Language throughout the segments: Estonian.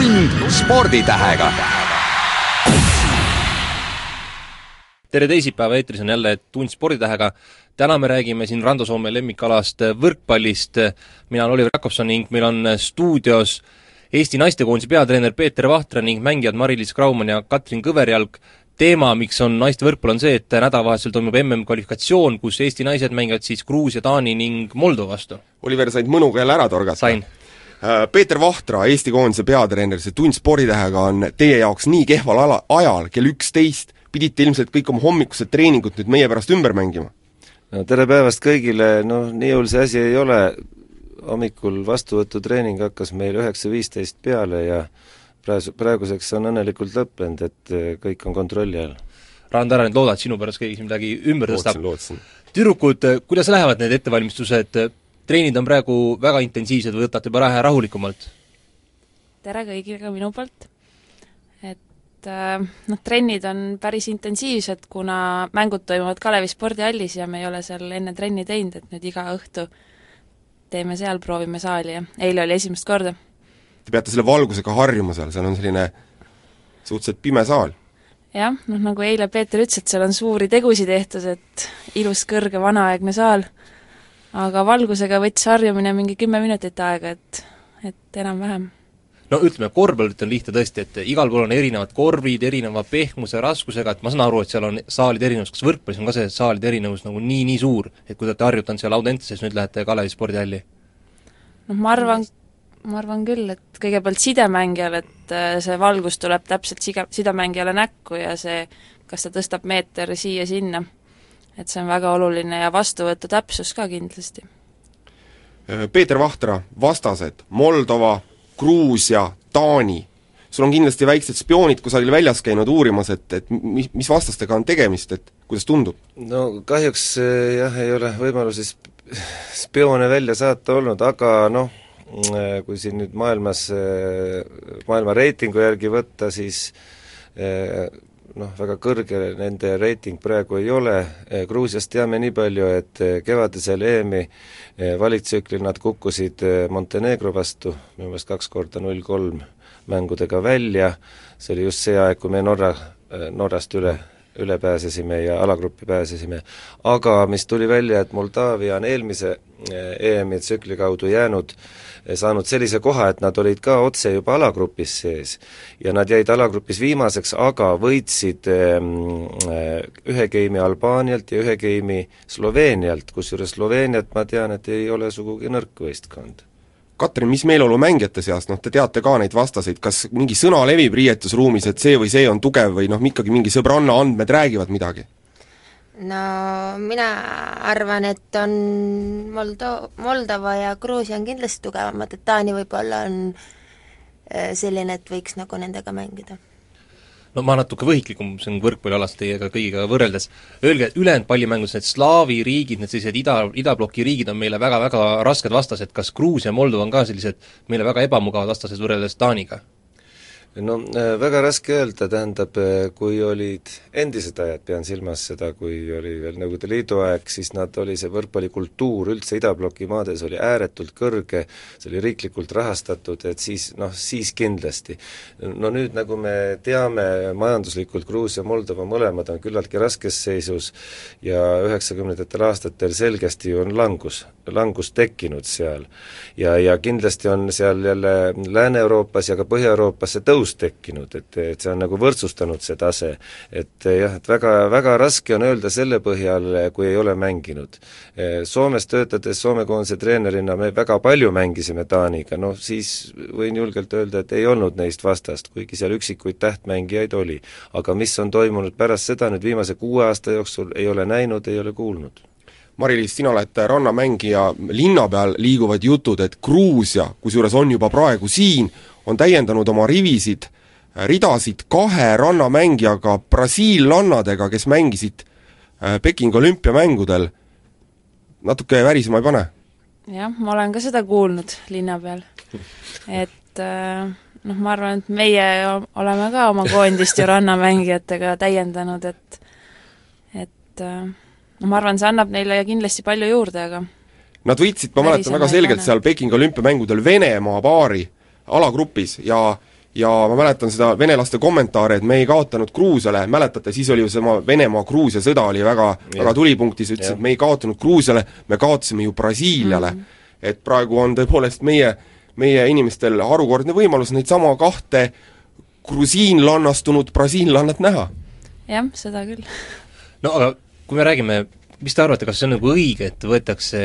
tund sporditähega. tere teisipäeva, eetris on jälle Tund sporditähega. täna me räägime siin Rando Soome lemmikalast võrkpallist. mina olen Oliver Jakobson ning meil on stuudios Eesti naistekoondise peatreener Peeter Vahtra ning mängijad Mari-Liis Kraumann ja Katrin Kõverjalg teema, miks on naiste võrkpall, on see, et nädalavahetusel toimub MM-kvalifikatsioon, kus Eesti naised mängivad siis Gruusia, Taani ning Moldova vastu. Oliver, said mõnuga jälle ära torgata? sain. Peeter Vahtra, Eesti koondise peatreener, see tund sporditähega on teie jaoks nii kehval ala, ajal, kell üksteist, pidite ilmselt kõik oma hommikused treeningud nüüd meie pärast ümber mängima? no tere päevast kõigile, noh nii hull see asi ei ole, hommikul vastuvõtutreening hakkas meil üheksa viisteist peale ja praegu, praeguseks on õnnelikult lõppenud, et eh, kõik on kontrolli all. Rand, ära nüüd looda, et sinu pärast keegi siin midagi ümber tõstab. tüdrukud, kuidas lähevad need ettevalmistused, treenid on praegu väga intensiivsed või võtate juba vähe rahulikumalt? tere kõigile ka minu poolt, et äh, noh, trennid on päris intensiivsed, kuna mängud toimuvad Kalevi spordihallis ja me ei ole seal enne trenni teinud, et nüüd iga õhtu teeme seal, proovime saali ja eile oli esimest korda Te peate selle valgusega harjuma seal, seal on selline suhteliselt pime saal. jah, noh nagu eile Peeter ütles, et seal on suuri tegusid tehtud, et ilus kõrge vanaaegne saal, aga valgusega võttis harjumine mingi kümme minutit aega, et, et enam-vähem no ütleme, korvpallit on lihtne tõesti, et igal pool on erinevad korvid, erineva pehmuse, raskusega, et ma saan aru, et seal on saalide erinevus, kas võrkpallis on ka see saalide erinevus nagu nii-nii suur, et kui te olete harjutanud seal Audentases, nüüd lähete Kalevi spordihalli? noh, ma arvan, ma arvan küll, et kõigepealt sidemängijal, et äh, see valgus tuleb täpselt siga, sidemängijale näkku ja see, kas ta tõstab meeter siia-sinna. Et see on väga oluline ja vastuvõtu täpsus ka kindlasti. Peeter Vahtra, vastased, Moldova, Gruusia, Taani, sul on kindlasti väiksed spioonid kusagil väljas käinud uurimas, et, et mis, mis vastastega on tegemist, et kuidas tundub? no kahjuks jah, ei ole võimalusi spioone välja saata olnud, aga noh, kui siin nüüd maailmas, maailma reitingu järgi võtta, siis noh, väga kõrge nende reiting praegu ei ole, Gruusiast teame nii palju, et kevadisel EM-i valiktsüklil nad kukkusid Montenegro vastu, minu meelest kaks korda null kolm mängudega välja, see oli just see aeg, kui me Norra, Norrast üle, üle pääsesime ja alagruppi pääsesime. aga mis tuli välja, et Moldaavia on eelmise EM-i tsükli kaudu jäänud saanud sellise koha, et nad olid ka otse juba alagrupis sees. ja nad jäid alagrupis viimaseks, aga võitsid ühe geimi Albaanialt ja ühe geimi Sloveenialt, kusjuures Sloveeniat ma tean, et ei ole sugugi nõrk võistkond Katrin, mis meeleolu mängijate seas, noh te teate ka neid vastaseid, kas mingi sõna levib riietusruumis, et see või see on tugev või noh, ikkagi mingi sõbranna andmed räägivad midagi? No mina arvan, et on Moldo-, Moldova ja Gruusia on kindlasti tugevamad, et Taani võib-olla on äh, selline, et võiks nagu nendega mängida. No ma natuke võhiklikum, see on võrkpallialast teiega kõigiga võrreldes, öelge, ülejäänud pallimängus need slaavi riigid, need sellised ida, idabloki riigid on meile väga-väga rasked vastased, kas Gruusia Moldova on ka sellised meile väga ebamugavad vastased võrreldes Taaniga? No äh, väga raske öelda, tähendab, äh, kui olid endised ajad, pean silmas seda, kui oli veel Nõukogude Liidu aeg, siis nad, oli see võrkpallikultuur üldse idabloki maades oli ääretult kõrge, see oli riiklikult rahastatud, et siis noh, siis kindlasti. no nüüd, nagu me teame, majanduslikult Gruusia, Moldova mõlemad on küllaltki raskes seisus ja üheksakümnendatel aastatel selgesti on langus, langus tekkinud seal. ja, ja kindlasti on seal jälle Lääne-Euroopas ja ka Põhja-Euroopas see tõus tõus tekkinud, et, et see on nagu võrdsustanud, see tase. et jah, et väga, väga raske on öelda selle põhjal, kui ei ole mänginud. Soomes töötades Soome koondise treenerina me väga palju mängisime Taaniga, noh siis võin julgelt öelda, et ei olnud neist vastast, kuigi seal üksikuid tähtmängijaid oli. aga mis on toimunud pärast seda nüüd viimase kuue aasta jooksul, ei ole näinud, ei ole kuulnud Mari-Liis, sina oled rannamängija, linna peal liiguvad jutud, et Gruusia, kusjuures on juba praegu siin, on täiendanud oma rivisid, ridasid kahe rannamängijaga, brasiillannadega, kes mängisid äh, Pekingi olümpiamängudel, natuke värisema ei pane? jah, ma olen ka seda kuulnud linna peal. et äh, noh, ma arvan, et meie oleme ka oma koondist ju rannamängijatega täiendanud, et et äh, no ma arvan, see annab neile kindlasti palju juurde, aga Nad võitsid, ma mäletan väga selgelt seal Pekingi olümpiamängudel Venemaa paari alagrupis ja ja ma mäletan seda venelaste kommentaare, et me ei kaotanud Gruusiale, mäletate, siis oli ju seesama Venemaa-Gruusia sõda oli väga, väga tulipunktis, ütles, et me ei kaotanud Gruusiale, me kaotasime ju Brasiiliale mm. -hmm. et praegu on tõepoolest meie, meie inimestel harukordne võimalus neid sama kahte grusiinlannastunud brasiillannat näha. jah, seda küll. no aga kui me räägime, mis te arvate, kas see on nagu õige, et võetakse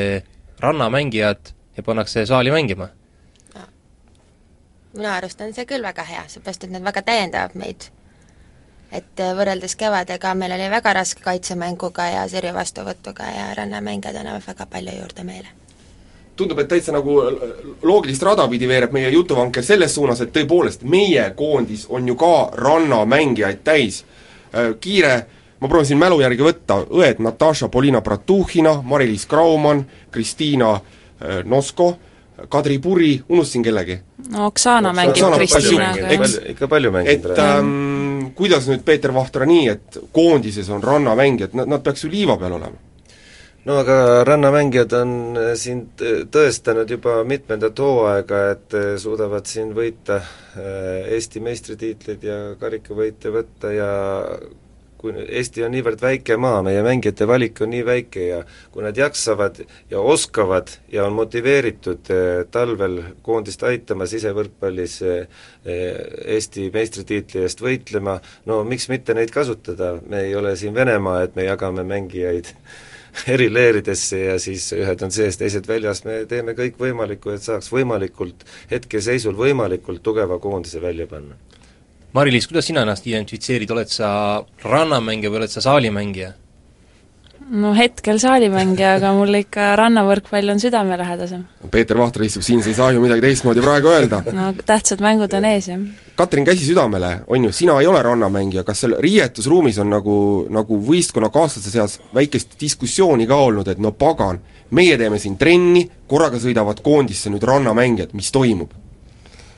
rannamängijad ja pannakse saali mängima? Minu arust on see küll väga hea, seepärast et nad väga täiendavad meid. et äh, võrreldes kevadega meil oli väga raske kaitsemänguga ja sirje vastuvõtuga ja rannamängijad annavad väga palju juurde meile. tundub, et täitsa nagu loogilist rada pidi veereb meie jutuvanker selles suunas, et tõepoolest, meie koondis on ju ka rannamängijaid täis. Äh, kiire ma proovin siin mälu järgi võtta, õed Natasha Polina Bratuhhina, Mari-Liis Kraumann, Kristiina äh, Nosko, Kadri Puri, unustasin kellegi? no Oksana mängib Kristiinaga, eks. ikka palju mängib et ähm, kuidas nüüd Peeter Vahtra nii, et koondises on rannamängijad, nad, nad peaks ju liiva peal olema? no aga rannamängijad on äh, siin tõestanud juba mitmendat hooaega, et äh, suudavad siin võita Eesti meistritiitleid ja karikavõite võtta ja kui Eesti on niivõrd väike maa, meie mängijate valik on nii väike ja kui nad jaksavad ja oskavad ja on motiveeritud eh, talvel koondist aitama sisevõrkpallis eh, Eesti meistritiitli eest võitlema, no miks mitte neid kasutada, me ei ole siin Venemaa, et me jagame mängijaid eri leeridesse ja siis ühed on sees, teised väljas, me teeme kõik võimalikku, et saaks võimalikult hetkeseisul võimalikult tugeva koondise välja panna Mari-Liis, kuidas sina ennast identifitseerid, oled sa rannamängija või oled sa saalimängija? no hetkel saalimängija, aga mulle ikka rannavõrkpall on südamelähedasem. Peeter Vahter istub siin, sa ei saa ju midagi teistmoodi praegu öelda. no tähtsad mängud on ees, jah. Katrin, käsi südamele, on ju, sina ei ole rannamängija, kas seal riietusruumis on nagu, nagu võistkonnakaaslaste seas väikest diskussiooni ka olnud, et no pagan, meie teeme siin trenni, korraga sõidavad koondisse nüüd rannamängijad, mis toimub?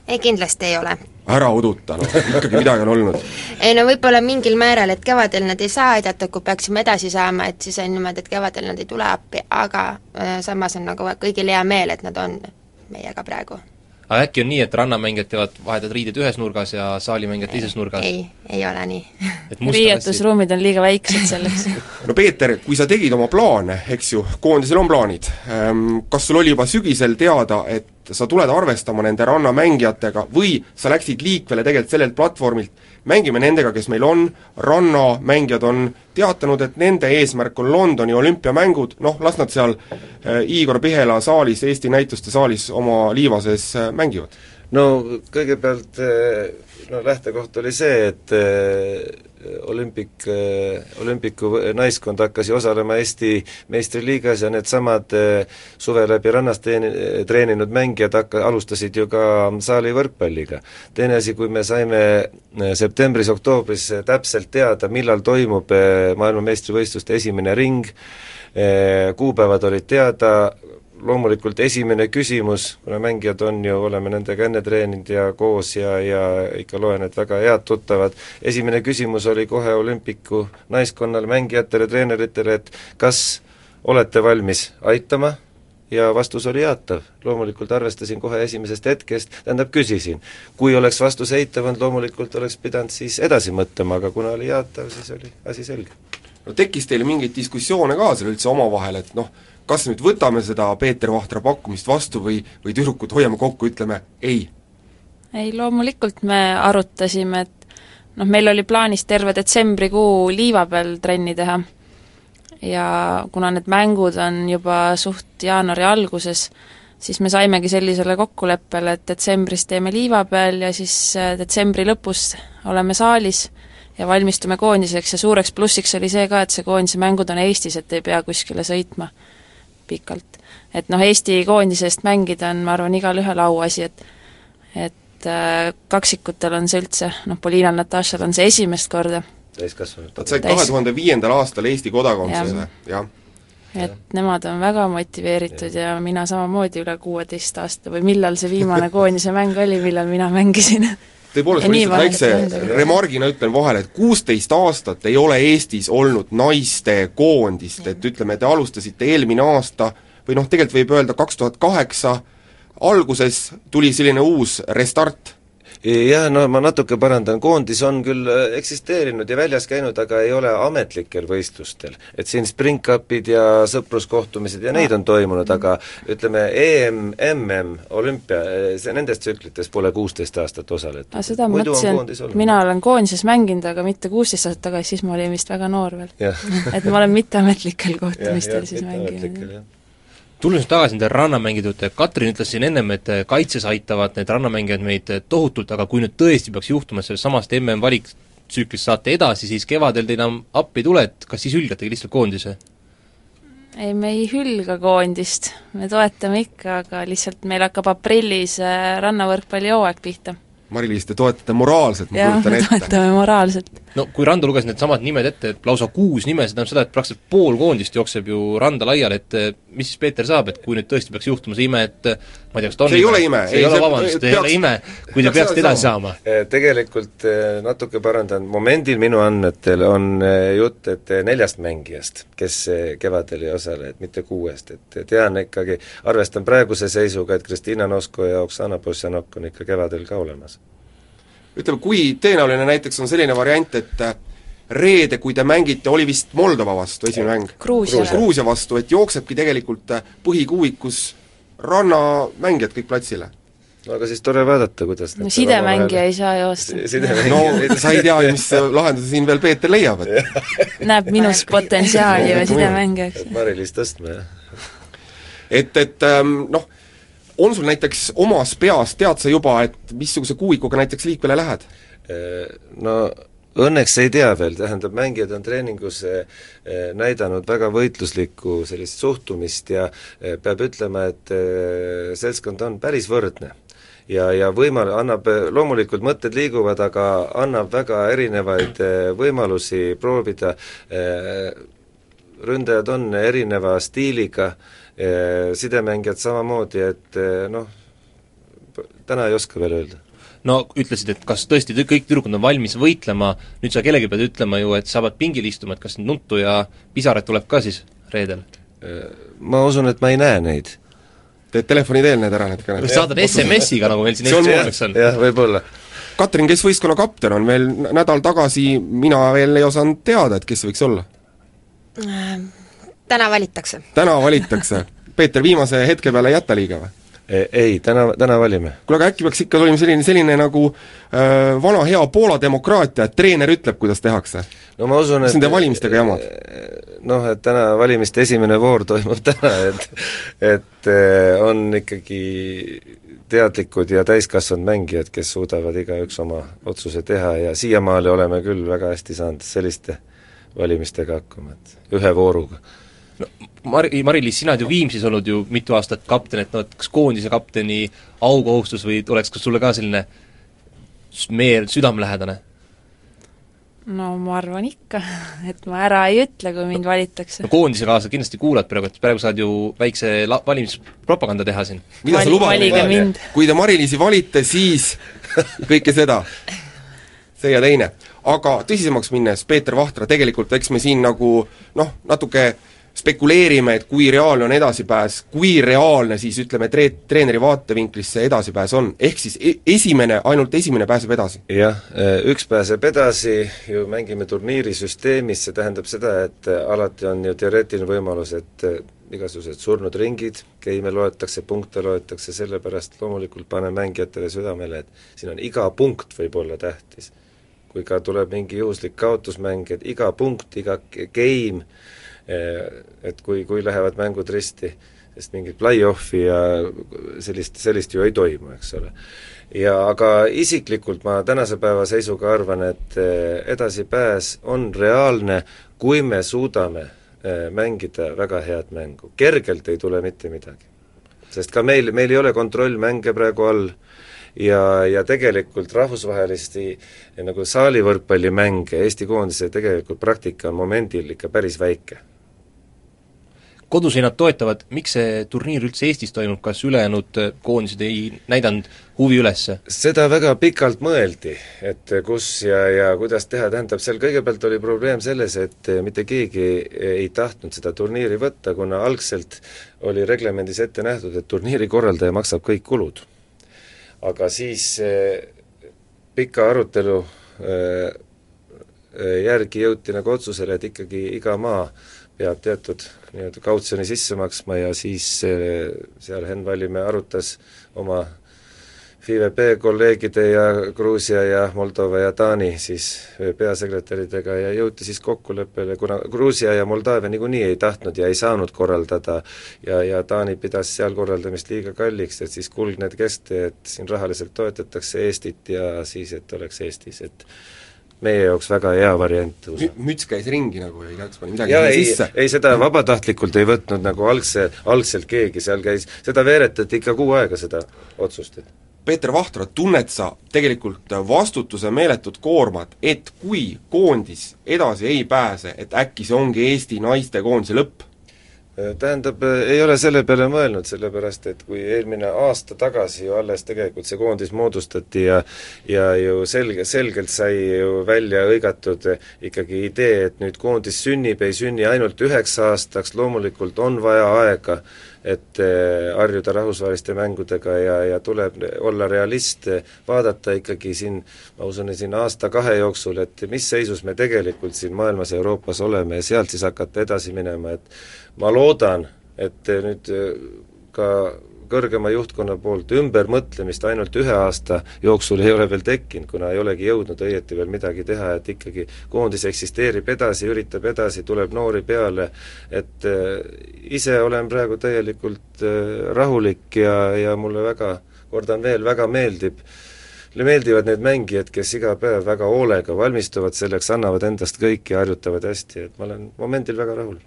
ei, kindlasti ei ole. Ära uduta, noh, ikkagi midagi on olnud. ei no võib-olla mingil määral, et kevadel nad ei saa aidata, kui peaksime edasi saama, et siis on niimoodi, et kevadel nad ei tule appi, aga äh, samas on nagu kõigil hea meel, et nad on meiega praegu aga äkki on nii, et rannamängijad teevad vahetavad riided ühes nurgas ja saalimängijad teises nurgas? ei, ei ole nii riietusruumid on liiga väiksed selleks no Peeter, kui sa tegid oma plaane, eks ju, koondisel on plaanid, ehm, kas sul oli juba sügisel teada, et sa tuled arvestama nende rannamängijatega või sa läksid liikvele tegelikult sellelt platvormilt, mängime nendega, kes meil on, rannamängijad on teatanud, et nende eesmärk on Londoni olümpiamängud, noh, las nad seal äh, Igor Pihela saalis, Eesti näituste saalis oma liiva sees äh, mängivad. no kõigepealt äh, no lähtekoht oli see, et olümpik, olümpiku naiskond hakkas ju osalema Eesti meistriliigas ja needsamad suve läbi rannas teeni-, treeninud mängijad hakka-, alustasid ju ka saali võrkpalliga. teine asi, kui me saime septembris-oktoobris täpselt teada, millal toimub maailmameistrivõistluste esimene ring, kuupäevad olid teada, loomulikult esimene küsimus, kuna mängijad on ju, oleme nendega enne treeninud ja koos ja, ja ikka loen, et väga head tuttavad, esimene küsimus oli kohe olümpiku naiskonnale, mängijatele, treeneritele, et kas olete valmis aitama ja vastus oli jaatav. loomulikult arvestasin kohe esimesest hetkest, tähendab küsisin. kui oleks vastus eitav olnud, loomulikult oleks pidanud siis edasi mõtlema, aga kuna oli jaatav, siis oli asi selge. no tekkis teil mingeid diskussioone ka seal üldse omavahel, et noh, kas nüüd võtame seda Peeter Vahtra pakkumist vastu või, või tüdrukud hoiame kokku, ütleme ei? ei, loomulikult me arutasime, et noh, meil oli plaanis terve detsembrikuu liiva peal trenni teha ja kuna need mängud on juba suht jaanuari alguses, siis me saimegi sellisele kokkuleppele, et detsembris teeme liiva peal ja siis äh, detsembri lõpus oleme saalis ja valmistume koondiseks ja suureks plussiks oli see ka, et see koondise mängud on Eestis, et ei pea kuskile sõitma pikalt. et noh, Eesti koondise eest mängida on, ma arvan, igalühel auasi, et et äh, kaksikutel on see üldse, noh, Polinal, Natašal on see esimest korda. täiskasvanud. Nad said kahe tuhande viiendal aastal Eesti kodakondsuse ja., jah et nemad on väga motiveeritud ja. ja mina samamoodi üle kuueteist aasta või millal see viimane koondise mäng oli, millal mina mängisin tõepoolest, ma lihtsalt väikse remargina ütlen vahele, et kuusteist aastat ei ole Eestis olnud naiste koondist, et ütleme, te alustasite eelmine aasta või noh, tegelikult võib öelda kaks tuhat kaheksa, alguses tuli selline uus restart jah, no ma natuke parandan, koondis on küll äh, eksisteerinud ja väljas käinud, aga ei ole ametlikel võistlustel. et siin Spring Cupid ja sõpruskohtumised ja neid on toimunud, aga ütleme, EM, MM, olümpia, see, nendes tsüklites pole kuusteist aastat osaletud. aga seda ma mõtlesin, et mina olen koondises mänginud, aga mitte kuusteist aastat tagasi, siis ma olin vist väga noor veel. et ma olen mitteametlikel kohtumistel siis mänginud tulles nüüd tagasi nende rannamängijate juurde, Katrin ütles siin ennem, et kaitses aitavad need rannamängijad meid tohutult, aga kui nüüd tõesti peaks juhtuma, et sellest samast MM-valiktsüklist saate edasi, siis kevadel te enam appi ei tule, et kas siis hülgategi lihtsalt koondise? ei, me ei hülga koondist, me toetame ikka, aga lihtsalt meil hakkab aprillis äh, rannavõrkpallihooaeg pihta Mari-Liis, te toetate moraalselt, ma kujutan ette. toetame moraalselt. no kui Rando luges needsamad nimed ette, et lausa kuus nime, see tähendab seda, et praktiliselt pool koondist jookseb ju randa laiali, et mis siis Peeter saab, et kui nüüd tõesti peaks juhtuma see ime, et ma ei tea, kas ta on see ei ole ime. see ei, ei ole, vabandust, ei ole ime, kui te peaksite edasi saama. Eh, tegelikult natuke parandan, momendil minu andmetel on jutt, et neljast mängijast, kes kevadel ei osale, et mitte kuuest, et tean ikkagi, arvestan praeguse seisuga, et Kristina Nosko ja Oksana Bosjanok on ikka kevadel ka olemas ütleme, kui tõenäoline näiteks on selline variant, et reede, kui te mängite, oli vist Moldova vastu esimene mäng? Gruusia. Vastu, et jooksebki tegelikult põhikuuvikus rannamängijad kõik platsile? no aga siis tore vaadata, kuidas no sidemängija ei saa joosta. no sa ei tea ju, mis lahenduse siin veel Peeter leiab, et näeb minus potentsiaali või sidemängijaks. Mari-Liis tõstma, jah. et, et ähm, noh, on sul näiteks omas peas, tead sa juba, et missuguse kuuikuga näiteks liikvele lähed? No õnneks ei tea veel, tähendab, mängijad on treeningus eh, näidanud väga võitluslikku sellist suhtumist ja eh, peab ütlema, et eh, seltskond on päris võrdne. Ja, ja võimal-, annab, loomulikult mõtted liiguvad, aga annab väga erinevaid võimalusi proovida, ründajad on erineva stiiliga, sidemängijad samamoodi, et noh, täna ei oska veel öelda no ütlesid, et kas tõesti kõik tüdrukud on valmis võitlema, nüüd sa kellelgi pead ütlema ju, et sa pead pingil istuma, et kas nuttu ja pisaraid tuleb ka siis reedel? Ma usun, et ma ei näe neid. teed telefoni teel need ära, need või saadad SMS-iga, nagu meil siin Eesti Kooleks on? jah, võib-olla. Katrin, kes võistkonna kapten on, veel nädal tagasi mina veel ei osanud teada, et kes võiks olla äh,? täna valitakse. täna valitakse. Peeter, viimase hetke peale ei jäta liiga või? Ei, täna, täna valime. kuule, aga äkki peaks ikka olema selline, selline nagu äh, vana hea Poola demokraatia, et treener ütleb, kuidas tehakse? no ma usun, et mis nende valimistega jamad? noh, et täna valimiste esimene voor toimub täna, et et on ikkagi teadlikud ja täiskasvanud mängijad, kes suudavad igaüks oma otsuse teha ja siiamaale oleme küll väga hästi saanud selliste valimistega hakkama, et ühe vooruga. No Mari, Mari-Liis, sina oled ju Viimsis olnud ju mitu aastat kapten, et noh, et kas koondise kapteni aukohustus või oleks ka sulle ka selline meel südamelähedane? no ma arvan ikka, et ma ära ei ütle, kui mind valitakse. no koondise kaasa kindlasti kuulad praegu, et praegu saad ju väikse la-, valimispropaganda teha siin. mida sa lubad? kui te Mari-Liisi valite, siis kõike seda. see ja teine. aga tõsisemaks minnes, Peeter Vahtra, tegelikult eks me siin nagu noh, natuke spekuleerime, et kui reaalne on edasipääs, kui reaalne siis ütleme, tre-, treeneri vaatevinklist see edasipääs on, ehk siis e-, esimene, ainult esimene pääseb edasi? jah, üks pääseb edasi, ju mängime turniirisüsteemis, see tähendab seda, et alati on ju teoreetiline võimalus, et igasugused surnud ringid, geime loetakse, punkte loetakse, sellepärast loomulikult panen mängijatele südamele, et siin on iga punkt võib olla tähtis. Kui ka tuleb mingi juhuslik kaotusmäng, et iga punkt, iga game Eh, et kui, kui lähevad mängud risti, sest mingit play-off'i ja sellist, sellist ju ei toimu, eks ole. ja aga isiklikult ma tänase päeva seisuga arvan, et eh, edasipääs on reaalne, kui me suudame eh, mängida väga head mängu. kergelt ei tule mitte midagi. sest ka meil, meil ei ole kontrollmänge praegu all, ja, ja tegelikult rahvusvahelisi nagu saalivõrkpallimänge Eesti koondise tegelikult praktika on momendil ikka päris väike koduseinad toetavad, miks see turniir üldse Eestis toimub, kas ülejäänud koondised ei näidanud huvi üles? seda väga pikalt mõeldi, et kus ja, ja kuidas teha, tähendab, seal kõigepealt oli probleem selles, et mitte keegi ei tahtnud seda turniiri võtta, kuna algselt oli reglemendis ette nähtud, et turniiri korraldaja maksab kõik kulud. Aga siis pika arutelu äh, äh, järgi jõuti nagu otsusele, et ikkagi iga maa peab teatud nii-öelda kautsjoni sisse maksma ja siis seal Henn Vallimäe arutas oma FIVB kolleegide ja Gruusia ja Moldova ja Taani siis peasekretäridega ja jõuti siis kokkuleppele, kuna Gruusia ja Moldaavia niikuinii ei tahtnud ja ei saanud korraldada ja, ja Taani pidas seal korraldamist liiga kalliks, et siis kulgne keste, et siin rahaliselt toetatakse Eestit ja siis, et oleks Eestis, et meie jaoks väga hea variant. müts käis ringi nagu ja igaüks pani midagi ja ei, sisse. ei seda vabatahtlikult ei võtnud nagu algse, algselt keegi, seal käis, seda veeretati ikka kuu aega, seda otsust, et Peeter Vahtra, tunned sa tegelikult vastutuse meeletut koormat, et kui koondis edasi ei pääse, et äkki see ongi Eesti naistekoondise lõpp? tähendab, ei ole selle peale mõelnud, sellepärast et kui eelmine aasta tagasi ju alles tegelikult see koondis moodustati ja ja ju selge, selgelt sai ju välja hõigatud ikkagi idee, et nüüd koondis sünnib, ei sünni ainult üheks aastaks, loomulikult on vaja aega, et harjuda rahvusvaheliste mängudega ja, ja tuleb olla realist, vaadata ikkagi siin, ma usun, siin aasta-kahe jooksul, et mis seisus me tegelikult siin maailmas ja Euroopas oleme ja sealt siis hakata edasi minema, et ma loodan, et nüüd ka kõrgema juhtkonna poolt ümbermõtlemist ainult ühe aasta jooksul ei ole veel tekkinud, kuna ei olegi jõudnud õieti veel midagi teha, et ikkagi koondis eksisteerib edasi, üritab edasi, tuleb noori peale, et ise olen praegu täielikult rahulik ja, ja mulle väga, kordan veel, väga meeldib mulle meeldivad need mängijad, kes iga päev väga hoolega valmistuvad selleks, annavad endast kõik ja harjutavad hästi, et ma olen momendil väga rahul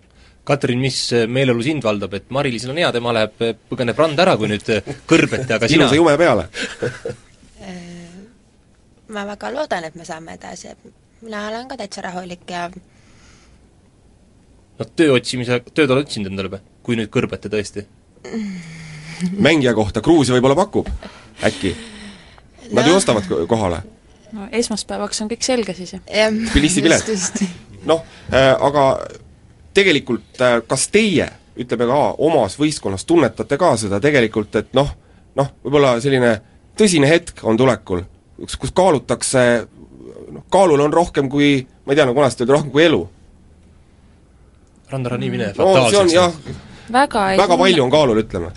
Katrin, mis meeleolu sind valdab, et Mari-Liisil on hea, tema läheb, põgeneb randa ära, kui nüüd kõrbeti, aga sina ilusa jume peale ma väga loodan, et me saame edasi, et mina olen ka täitsa rahulik ja no töö otsimise, tööd oled otsinud endale või? kui nüüd kõrbete tõesti? mängija kohta Gruusia võib-olla pakub, äkki? Nad ju No. ostavad ko- kohale. no esmaspäevaks on kõik selge siis ju. just, just. noh äh,, aga tegelikult äh, kas teie, ütleme ka omas võistkonnas tunnetate ka seda tegelikult, et noh, noh, võib-olla selline tõsine hetk on tulekul, kus, kus kaalutakse noh, kaalul on rohkem kui, ma ei tea, nagu vanasti öeldi, rohkem kui elu. Randar on nii mine no fataalseks jah, väga väga palju on kaalul, ütleme.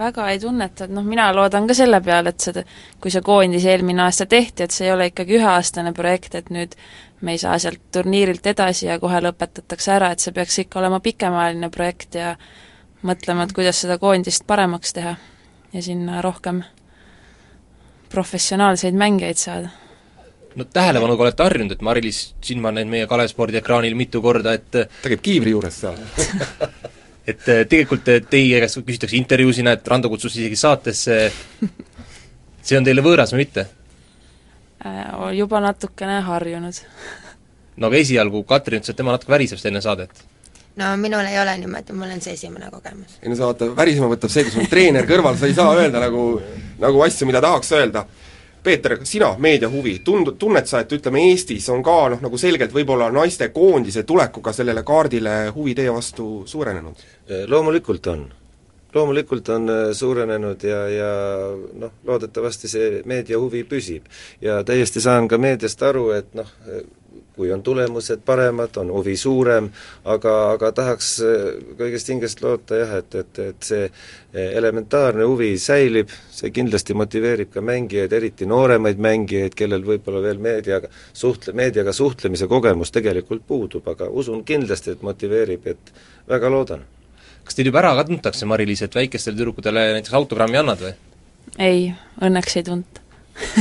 Väga ei tunneta, et noh, mina loodan ka selle peale, et seda, kui see koondis eelmine aasta tehti, et see ei ole ikkagi üheaastane projekt, et nüüd me ei saa sealt turniirilt edasi ja kohe lõpetatakse ära, et see peaks ikka olema pikemaajaline projekt ja mõtlema, et kuidas seda koondist paremaks teha ja sinna rohkem professionaalseid mängijaid saada. no tähelepanuga olete harjunud, et Mari-Liis, sind ma näen meie Kalev spordi ekraanil mitu korda, et ta käib kiivri juures seal. et eh, tegelikult eh, teie käest küsitakse intervjuusina, et Rando kutsus isegi saatesse, see on teile võõras või mitte? Äh, Juba natukene harjunud. no aga esialgu Katrin ütles, et tema natuke väriseb enne saadet. no minul ei ole niimoodi, mul on see esimene kogemus. ei no sa vaata, värisema võtab see, kus on treener kõrval, sa ei saa öelda nagu, nagu asju, mida tahaks öelda. Peeter, sina, meediahuvi, tund-, tunned sa, et ütleme, Eestis on ka noh, nagu selgelt võib-olla naistekoondise tulekuga sellele kaardile huvi teie vastu suurenenud? loomulikult on. loomulikult on äh, suurenenud ja, ja noh, loodetavasti see meedia huvi püsib. ja täiesti saan ka meediast aru, et noh, kui on tulemused paremad, on huvi suurem, aga, aga tahaks äh, kõigest hingest loota jah, et, et, et see äh, elementaarne huvi säilib, see kindlasti motiveerib ka mängijaid, eriti nooremaid mängijaid, kellel võib-olla veel meediaga suhtle, meediaga suhtlemise kogemus tegelikult puudub, aga usun kindlasti, et motiveerib, et väga loodan kas teid juba ära ka tuntakse, Mari-Liis, et väikestele tüdrukutele näiteks autogrammi annad või? ei, õnneks ei tunta.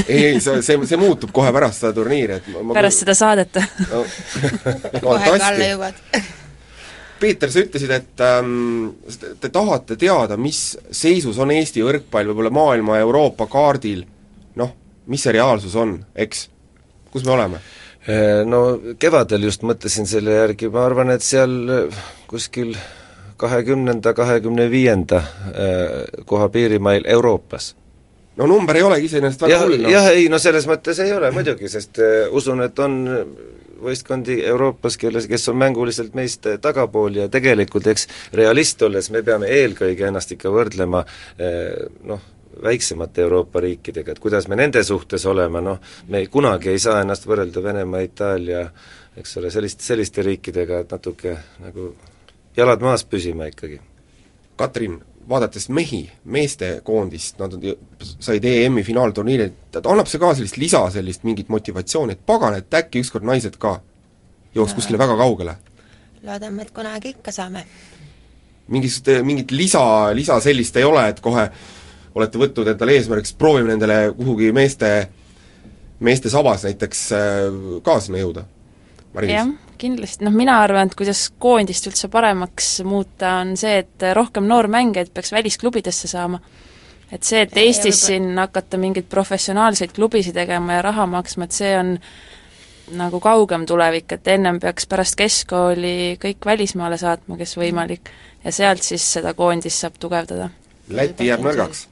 Ei, ei, see, see, see muutub kohe pärast seda turniiri, et ma, ma pärast seda saadet no, kohe ka alla jõuad. Peeter, sa ütlesid, et ähm, te tahate teada, mis seisus on Eesti võrkpall võib-olla maailma ja Euroopa kaardil, noh, mis see reaalsus on, eks? kus me oleme? no kevadel just mõtlesin selle järgi, ma arvan, et seal äh, kuskil kahekümnenda, kahekümne viienda äh, koha piirimail Euroopas. No number ei olegi iseenesest väga hull, noh. jah, ei no selles mõttes ei ole muidugi, sest äh, usun, et on võistkondi Euroopas, kelles, kes on mänguliselt meist äh, tagapool ja tegelikult eks realist olles me peame eelkõige ennast ikka võrdlema äh, noh, väiksemate Euroopa riikidega, et kuidas me nende suhtes oleme, noh, me ei, kunagi ei saa ennast võrrelda Venemaa, Itaalia, eks ole, sellist, selliste riikidega, et natuke nagu jalad maas püsima ikkagi. Katrin, vaadates mehi, meestekoondist, nad said EM-i finaalturniiri, et annab see ka sellist lisa, sellist mingit motivatsiooni, et pagan, et äkki ükskord naised ka jõuaks kuskile väga kaugele? loodame, et kunagi ikka saame. mingit, mingit lisa, lisa sellist ei ole, et kohe olete võtnud endale eesmärgiks, proovime nendele kuhugi meeste, meeste sabas näiteks äh, kaasama jõuda? jah, kindlasti, noh mina arvan, et kuidas koondist üldse paremaks muuta, on see, et rohkem noormängijaid peaks välisklubidesse saama. et see, et Eestis siin hakata mingeid professionaalseid klubisid tegema ja raha maksma, et see on nagu kaugem tulevik, et ennem peaks pärast keskkooli kõik välismaale saatma, kes võimalik, ja sealt siis seda koondist saab tugevdada. Läti jääb nõrgaks?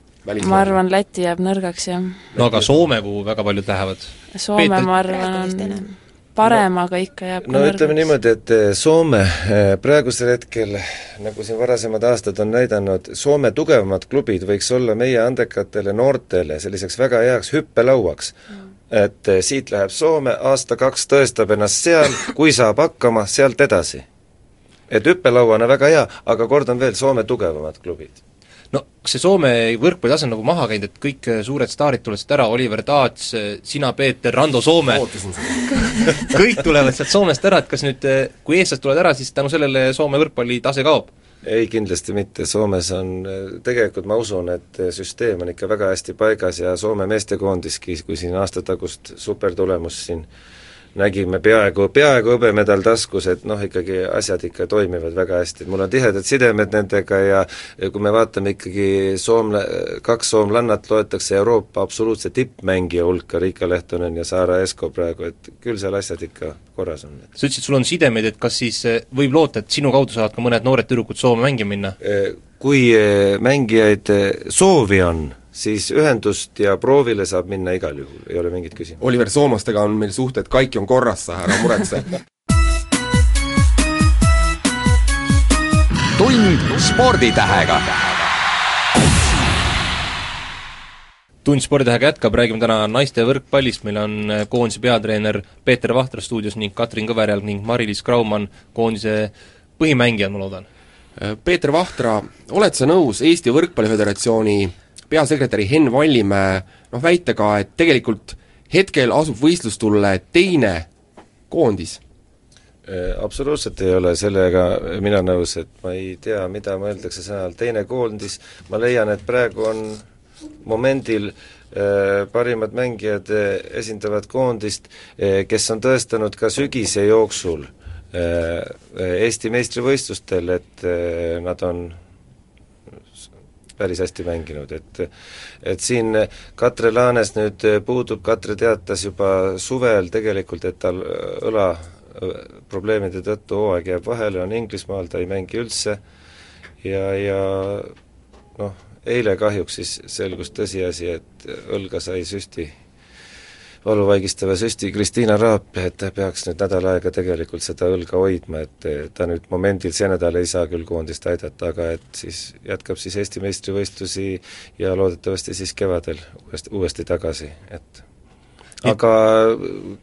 ma arvan, Läti jääb nõrgaks, jah. no aga Soome, kuhu väga paljud lähevad? Soome, ma arvan, on parem no,, aga ikka jääb no ütleme niimoodi, et eh, Soome eh, praegusel hetkel, nagu siin varasemad aastad on näidanud, Soome tugevamad klubid võiks olla meie andekatele noortele selliseks väga heaks hüppelauaks. Mm. Et eh, siit läheb Soome, aasta-kaks tõestab ennast seal, kui saab hakkama, sealt edasi. et hüppelauana väga hea, aga kordan veel, Soome tugevamad klubid no kas see Soome võrkpallitase on nagu maha käinud, et kõik eh, suured staarid tulevad sealt ära, Oliver Taats, eh, sina, Peeter, Rando Soome, kõik tulevad sealt Soomest ära, et kas nüüd, kui eestlased tulevad ära, siis tänu sellele Soome võrkpallitase kaob? ei, kindlasti mitte, Soomes on, tegelikult ma usun, et süsteem on ikka väga hästi paigas ja Soome meestekoondiski, kui siin aastatagust supertulemust siin nägime peaaegu, peaaegu hõbemedal taskus, et noh, ikkagi asjad ikka toimivad väga hästi, et mul on tihedad sidemed nendega ja kui me vaatame ikkagi soomla-, kaks soomlannat loetakse Euroopa absoluutse tippmängija hulka, Riika Lehtonen ja Saara Esko praegu, et küll seal asjad ikka korras on. sa ütlesid, sul on sidemeid, et kas siis eh, võib loota, et sinu kaudu saavad ka mõned noored tüdrukud Soome mängima minna? Eh, kui eh, mängijaid soovi on, siis ühendust ja proovile saab minna igal juhul, ei ole mingit küsimust. Oliver Soomastega on meil suhted kaiki on korras, sa ära muretse tund sporditähega. tund sporditähega jätkab, räägime täna naiste võrkpallist, meil on koondise peatreener Peeter Vahtra stuudios ning Katrin Kõverjalg ning Mari-Liis Kraumann, koondise põhimängijad, ma loodan. Peeter Vahtra, oled sa nõus Eesti Võrkpalliföderatsiooni peasekretäri Henn Vallimäe noh, väitega, et tegelikult hetkel asub võistlustulle teine koondis? Äh, absoluutselt ei ole sellega mina nõus, et ma ei tea, mida mõeldakse sõna all teine koondis, ma leian, et praegu on momendil äh, parimad mängijad äh, esindavad koondist, kes on tõestanud ka sügise jooksul Eesti meistrivõistlustel, et nad on päris hästi mänginud, et et siin Katre Laanes nüüd puudub, Katre teatas juba suvel tegelikult, et tal õla probleemide tõttu hooaeg jääb vahele, on Inglismaal, ta ei mängi üldse ja, ja noh, eile kahjuks siis selgus tõsiasi, et õlga sai süsti valuvaigistava süsti Kristiina Raap, et ta peaks nüüd nädal aega tegelikult seda õlga hoidma, et ta nüüd momendil see nädal ei saa küll koondist aidata, aga et siis jätkab siis Eesti meistrivõistlusi ja loodetavasti siis kevadel uuesti, uuesti tagasi, et aga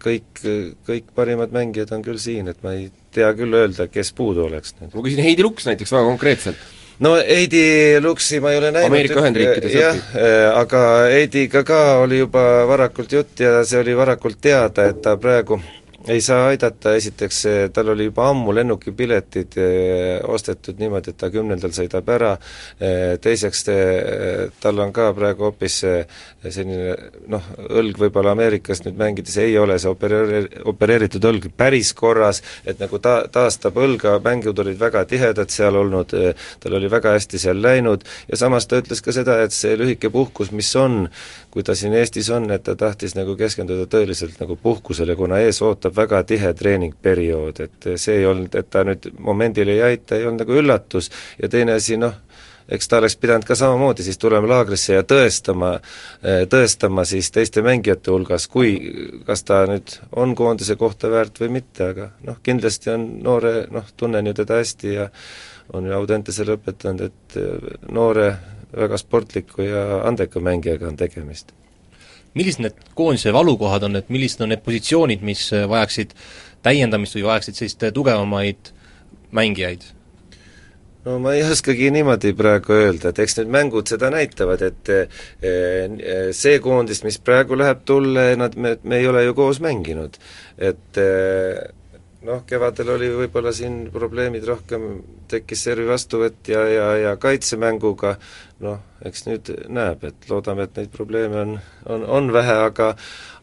kõik, kõik parimad mängijad on küll siin, et ma ei tea küll öelda, kes puudu oleks nüüd. ma küsin Heidi Luks näiteks väga konkreetselt no Heidi Luksi ma ei ole näinud Ameerika Ühendriikides jah, äh, aga Heidiga ka oli juba varakult jutt ja see oli varakult teada, et ta praegu ei saa aidata, esiteks tal oli juba ammu lennukipiletid eh, ostetud niimoodi, et ta kümnendal sõidab ära, eh, teiseks eh, tal on ka praegu hoopis selline noh, õlg võib-olla Ameerikas nüüd mängides ei ole see opereeri-, opereeritud õlg päris korras, et nagu ta-, taastab õlga, mängud olid väga tihedad seal olnud, tal oli väga hästi seal läinud ja samas ta ütles ka seda, et see lühike puhkus, mis on, kui ta siin Eestis on, et ta tahtis nagu keskenduda tõeliselt nagu puhkusele, kuna ees ootab väga tihe treeningperiood, et see ei olnud, et ta nüüd momendil ei aita, ei olnud nagu üllatus ja teine asi, noh, eks ta oleks pidanud ka samamoodi siis tulema laagrisse ja tõestama, tõestama siis teiste mängijate hulgas, kui, kas ta nüüd on koondise kohta väärt või mitte, aga noh, kindlasti on noore, noh, tunnen ju teda hästi ja on ju Audentesele õpetanud, et noore väga sportliku ja andeka mängijaga on tegemist. millised need koondise valukohad on, et millised on need positsioonid, mis vajaksid täiendamist või vajaksid sellist tugevamaid mängijaid? no ma ei oskagi niimoodi praegu öelda, et eks need mängud seda näitavad, et eh, see koondis, mis praegu läheb tulle, nad, me, me ei ole ju koos mänginud. et eh, noh, kevadel oli võib-olla siin probleemid rohkem, tekkis servi vastuvõtt ja, ja, ja kaitsemänguga, noh, eks nüüd näeb, et loodame, et neid probleeme on, on, on vähe, aga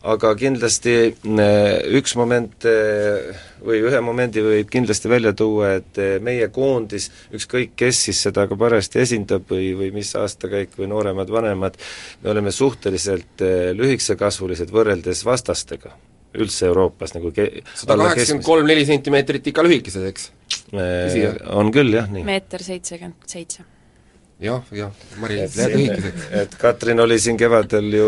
aga kindlasti eh, üks moment eh, või ühe momendi võib kindlasti välja tuua, et eh, meie koondis, ükskõik kes siis seda ka parajasti esindab või, või mis aastakäik või nooremad, vanemad, me oleme suhteliselt lühikesekasvulised võrreldes vastastega üldse Euroopas nagu ke-, sada kaheksakümmend kolm, neli sentimeetrit ikka lühikesed, eks? On küll jah, nii. meeter seitsekümmend seitse jah, jah, Mari-Liis jääb lühikeseks. et Katrin oli siin kevadel ju,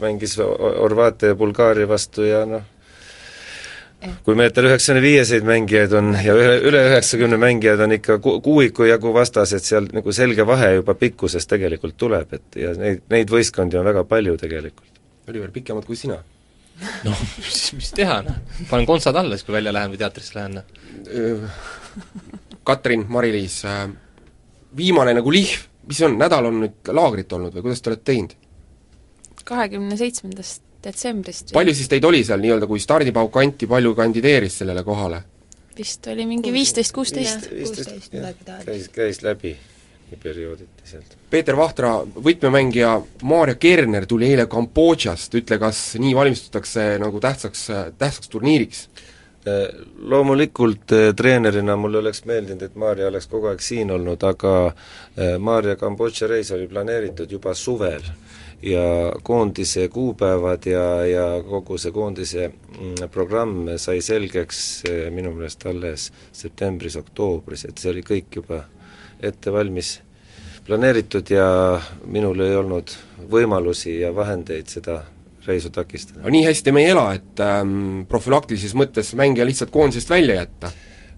mängis Horvaatia ja Bulgaaria vastu ja noh, kui meeter üheksakümne viieseid mängijaid on ja üle, üle üheksakümne mängijaid on ikka ku-, kuuiku jagu vastas, et seal nagu selge vahe juba pikkuses tegelikult tuleb, et ja neid, neid võistkondi on väga palju tegelikult. Oliver, pikemad kui sina? noh, mis, mis teha, noh. panen kontsad alla siis, kui välja lähen või teatrisse lähen. Katrin, Mari-Liis äh,, viimane nagu lihv, mis on, nädal on nüüd laagrit olnud või kuidas te olete teinud? kahekümne seitsmendast detsembrist. palju siis teid oli seal nii-öelda, kui stardipauk anti, palju kandideeris sellele kohale? vist oli mingi viisteist, kuusteist. viisteist, käis, käis läbi periooditi sealt. Peeter Vahtra, võtmemängija Maarja Kerner tuli eile Kambodžast, ütle, kas nii valmistutakse nagu tähtsaks, tähtsaks turniiriks? Äh, loomulikult äh, treenerina mulle oleks meeldinud, et Maarja oleks kogu aeg siin olnud, aga äh, Maarja Kambodža reis oli planeeritud juba suvel ja koondise kuupäevad ja, ja kogu see koondise mm, programm sai selgeks minu meelest alles septembris-oktoobris, et see oli kõik juba ette valmis planeeritud ja minul ei olnud võimalusi ja vahendeid seda reisu takistada. no nii hästi me ei ela, et ähm, profülaktilises mõttes mängija lihtsalt koondisest välja jätta?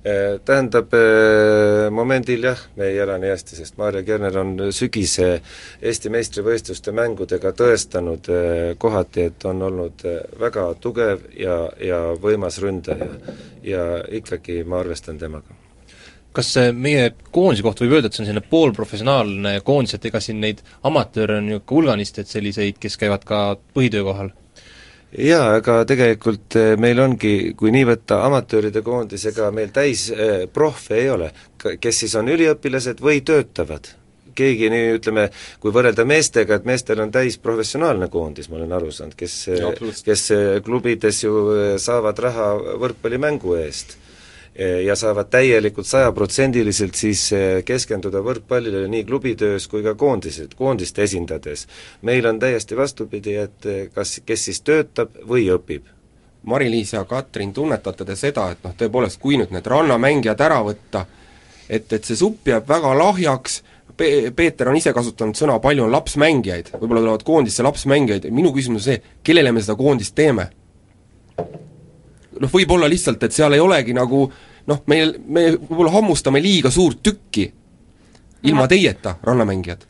Äh, tähendab, äh, momendil jah, me ei ela nii hästi, sest Maarja Kerner on sügise Eesti meistrivõistluste mängudega tõestanud äh, kohati, et on olnud väga tugev ja, ja võimas ründaja. ja ikkagi ma arvestan temaga kas meie koondise kohta võib öelda, et see on selline poolprofessionaalne koondis, et ega siin neid amatööre on ju ka hulganisti, et selliseid, kes käivad ka põhitöö kohal? jaa, aga tegelikult eh, meil ongi, kui nii võtta amatööride koondis, ega meil täis eh, proffe ei ole, kes siis on üliõpilased või töötavad? Keegi nii, ütleme, kui võrrelda meestega, et meestel on täis professionaalne koondis, ma olen aru saanud, kes, kes klubides ju eh, saavad raha võrkpallimängu eest. Eh, ja saavad täielikult sajaprotsendiliselt siis eh, keskenduda võrkpallile nii klubitöös kui ka koondised, koondist esindades. meil on täiesti vastupidi, et eh, kas, kes siis töötab või õpib. Mari-Liis ja Katrin, tunnetate te seda, et noh, tõepoolest, kui nüüd need rannamängijad ära võtta, et, et see supp jääb väga lahjaks, Pe-, Peeter on ise kasutanud sõna, palju on lapsmängijaid, võib-olla tulevad koondisse lapsmängijaid, minu küsimus on see, kellele me seda koondist teeme? noh, võib-olla lihtsalt, et seal ei olegi nagu äh, noh, meil, me võib-olla hammustame liiga suurt tükki ilma no. teieta, rannamängijad.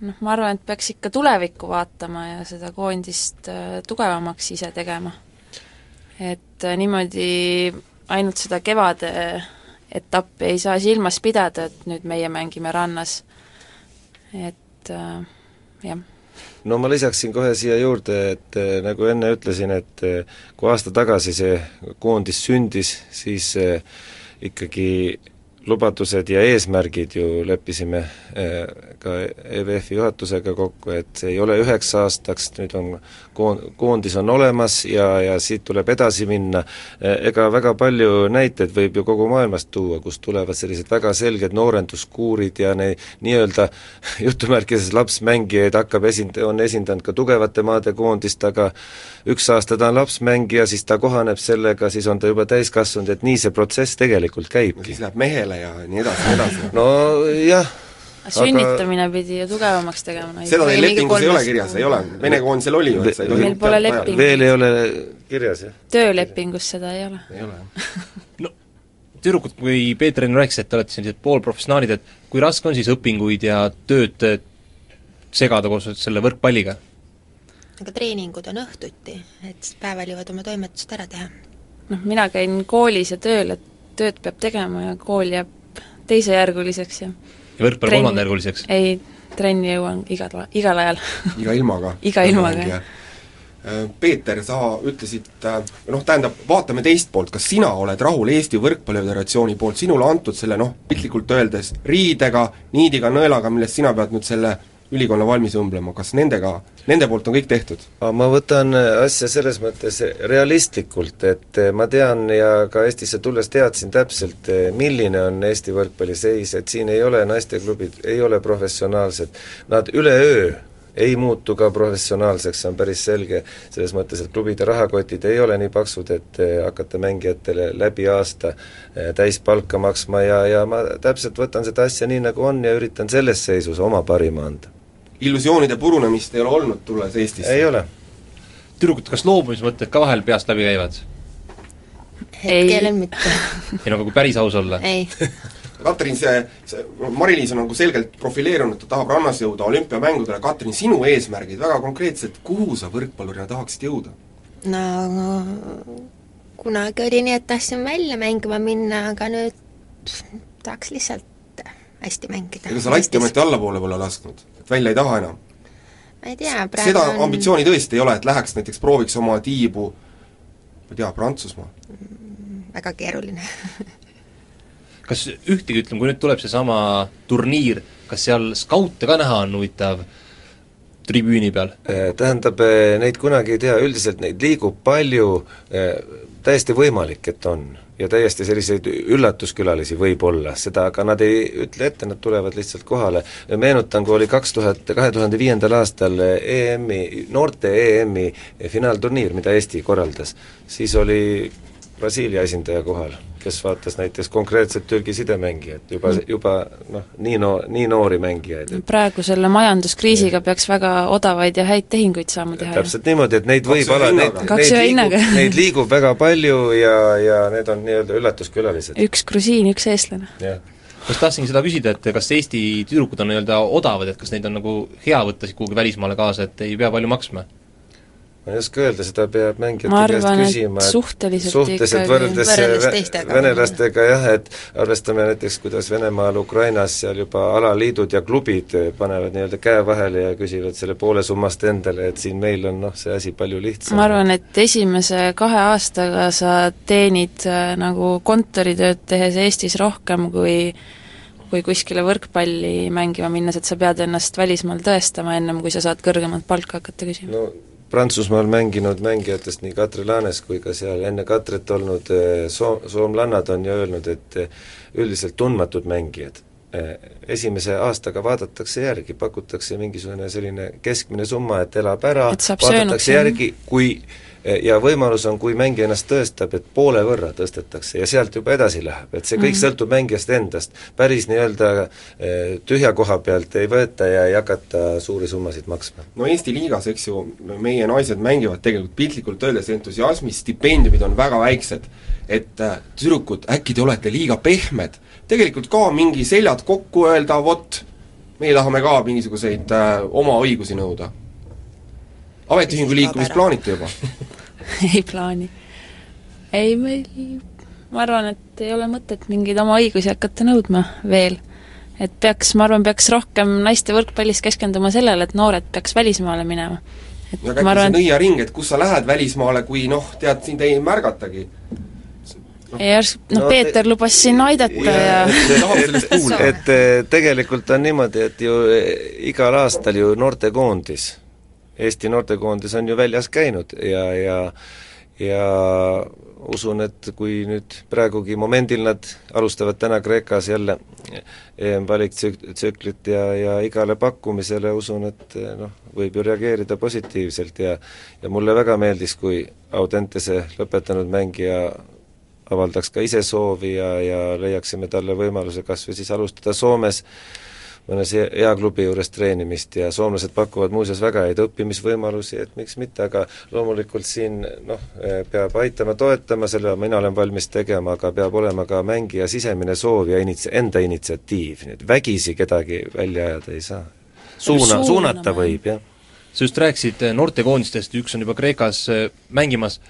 noh, ma arvan, et peaks ikka tulevikku vaatama ja seda koondist äh, tugevamaks ise tegema. et äh, niimoodi ainult seda kevade etappi ei saa silmas pidada, et nüüd meie mängime rannas. et äh, jah no ma lisaksin kohe siia juurde, et eh, nagu enne ütlesin, et eh, kui aasta tagasi see koondis sündis, siis eh, ikkagi lubadused ja eesmärgid ju leppisime ka EVF-i juhatusega kokku, et see ei ole üheks aastaks, nüüd on koon-, koondis on olemas ja, ja siit tuleb edasi minna, ega väga palju näiteid võib ju kogu maailmast tuua, kust tulevad sellised väga selged noorenduskuurid ja ne-, nii-öelda jutumärkides lapsmängijaid hakkab esind-, on esindanud ka tugevate maade koondist, aga üks aasta ta on lapsmängija, siis ta kohaneb sellega, siis on ta juba täiskasvanud, et nii see protsess tegelikult käibki. siis läheb mehele ja nii edasi, nii edasi. nojah sünnitamine aga... pidi ju tugevamaks tegema seda teil lepingus ei ole kirjas, ei ole? Vene koondisel oli ju, et sa ei tohi meil pole lepingut. veel ei ole kirjas, jah? töölepingus seda ei ole. ei ole, jah no tüdrukud, kui Peeter enne rääkis, et te olete sellised poolprofessionaalid, et kui raske on siis õpinguid ja tööd segada koos selle võrkpalliga? aga treeningud on õhtuti, et siis päeval jõuad oma toimetused ära teha. noh, mina käin koolis ja tööl, et tööd peab tegema ja kool jääb teisejärguliseks ja ja võrkpall kolmandajärguliseks? ei, trenni jõuan igal, igal ajal iga ilmaga. Iga ilmaga, jah. Peeter, sa ütlesid, noh, tähendab, vaatame teist poolt, kas sina oled rahul Eesti Võrkpalli Föderatsiooni poolt sinule antud selle noh, piltlikult öeldes riidega, niidiga, nõelaga, millest sina pead nüüd selle ülikonna valmis õmblema, kas nendega, nende poolt on kõik tehtud? ma võtan asja selles mõttes realistlikult, et ma tean ja ka Eestisse tulles teadsin täpselt, milline on Eesti võrkpalli seis, et siin ei ole naisteklubid, ei ole professionaalsed, nad üleöö ei muutu ka professionaalseks, see on päris selge, selles mõttes, et klubide rahakotid ei ole nii paksud, et hakata mängijatele läbi aasta täispalka maksma ja, ja ma täpselt võtan seda asja nii, nagu on ja üritan selles seisus oma parima anda. Illusioonide purunemist ei ole olnud, tulles Eestisse? ei ole. tüdrukud, kas loobumismõtted ka vahel peast läbi käivad? hetkel mitte. ei no aga kui päris aus olla? ei. Katrin, see, see, Mari-Liis on nagu selgelt profileerunud, ta tahab rannas jõuda olümpiamängudele, Katrin, sinu eesmärgid väga konkreetselt, kuhu sa võrkpallurina tahaksid jõuda? no kunagi oli nii, et tahtsin välja mängima minna, aga nüüd pff, tahaks lihtsalt hästi mängida. ega sa latti ometi allapoole pole lasknud, et välja ei taha enam? ma ei tea, praegu seda on ambitsiooni tõesti ei ole, et läheks näiteks prooviks oma tiibu ma ei tea, Prantsusmaa? väga keeruline kas ühtegi, ütleme, kui nüüd tuleb seesama turniir, kas seal skaute ka näha on huvitav tribüüni peal? Eh, Tähendab, eh, neid kunagi ei tea, üldiselt neid liigub palju, eh, täiesti võimalik, et on. Ja täiesti selliseid üllatuskülalisi võib olla, seda aga nad ei ütle ette, nad tulevad lihtsalt kohale. meenutan, kui oli kaks tuhat, kahe tuhande viiendal aastal EM-i, noorte EM-i finaalturniir, mida Eesti korraldas, siis oli Brasiilia esindaja kohal, kes vaatas näiteks konkreetselt Türgi sidemängijat, juba, juba noh, nii no-, nii noori mängijaid. praegu selle majanduskriisiga peaks väga odavaid ja häid tehinguid saama teha täpselt niimoodi, et neid võib ala-, neid, neid liigub, neid liigub väga palju ja, ja need on nii-öelda üllatuskülalised. üks grusiin, üks eestlane. jah. kas tahtsingi seda küsida, et kas Eesti tüdrukud on nii-öelda odavad, et kas neid on nagu hea võtta kuhugi välismaale kaasa, et ei pea palju maksma? Ma ei oska öelda, seda peab mängijate Ma käest arvan, et küsima, suhteliselt suhteliselt ikkagi- võrreldes, Võrreldes venelastega jah, et arvestame näiteks, kuidas Venemaal, Ukrainas seal juba alaliidud ja klubid panevad nii-öelda käe vahele ja küsivad selle poole summast endale, et siin meil on noh, see asi palju lihtsam. ma arvan, et esimese kahe aastaga sa teenid äh, nagu kontoritööd tehes Eestis rohkem kui kui kuskile võrkpalli mängima minnes, et sa pead ennast välismaal tõestama ennem, kui sa saad kõrgemat palka hakata küsima. no Prantsusmaal mänginud mängijatest nii Katri Laanes kui ka seal enne Katrit olnud eh, soo-, soomlannad on ju öelnud, et eh, üldiselt tundmatud mängijad eh, esimese aastaga vaadatakse järgi, pakutakse mingisugune selline keskmine summa, et elab ära, söönuks, vaadatakse jah. järgi, kui ja võimalus on, kui mängija ennast tõestab, et poole võrra tõstetakse ja sealt juba edasi läheb, et see kõik mm. -hmm. sõltub mängijast endast. päris nii-öelda eh, tühja koha pealt ei võeta ja ei hakata suuri summasid maksma. no Eesti liigas, eks ju, meie naised mängivad tegelikult piltlikult öeldes entusiasmis, stipendiumid on väga väiksed. et äh, tüdrukud, äkki te olete liiga pehmed, tegelikult ka mingi seljad kokku öelda, vot, meie tahame ka mingisuguseid äh, oma õigusi nõuda. Ametiühingu liikumist plaanite juba? ei plaani. ei, meil, ma arvan, et ei ole mõtet mingeid oma õigusi hakata nõudma veel. et peaks, ma arvan, peaks rohkem naiste võrkpallis keskenduma sellele, et noored peaks välismaale minema. et aga äkki see arvan, nõiaring, et kus sa lähed välismaale, kui noh, tead, sind ei märgatagi. et järsku, noh No Peeter te- lubas siin aidata ja, ja kuulda. et eh, tegelikult on niimoodi, et ju eh, igal aastal ju noortekoondis, Eesti noortekoondis on ju väljas käinud ja, ja ja usun, et kui nüüd praegugi momendil nad alustavad täna Kreekas jälle EM-valiktsüklit ja, ja igale pakkumisele usun, et eh, noh, võib ju reageerida positiivselt ja ja mulle väga meeldis, kui Audentese lõpetanud mängija avaldaks ka ise soovi ja, ja leiaksime talle võimaluse kas või siis alustada Soomes mõnes hea hea klubi juures treenimist ja soomlased pakuvad muuseas väga häid õppimisvõimalusi, et miks mitte, aga loomulikult siin noh, peab aitama, toetama, selle mina olen valmis tegema, aga peab olema ka mängija sisemine soov ja inits-, enda initsiatiiv, nii et vägisi kedagi välja ajada ei saa. suuna, suunata võib, jah. sa just rääkisid eh, noortekoondistest, üks on juba Kreekas eh, mängimas,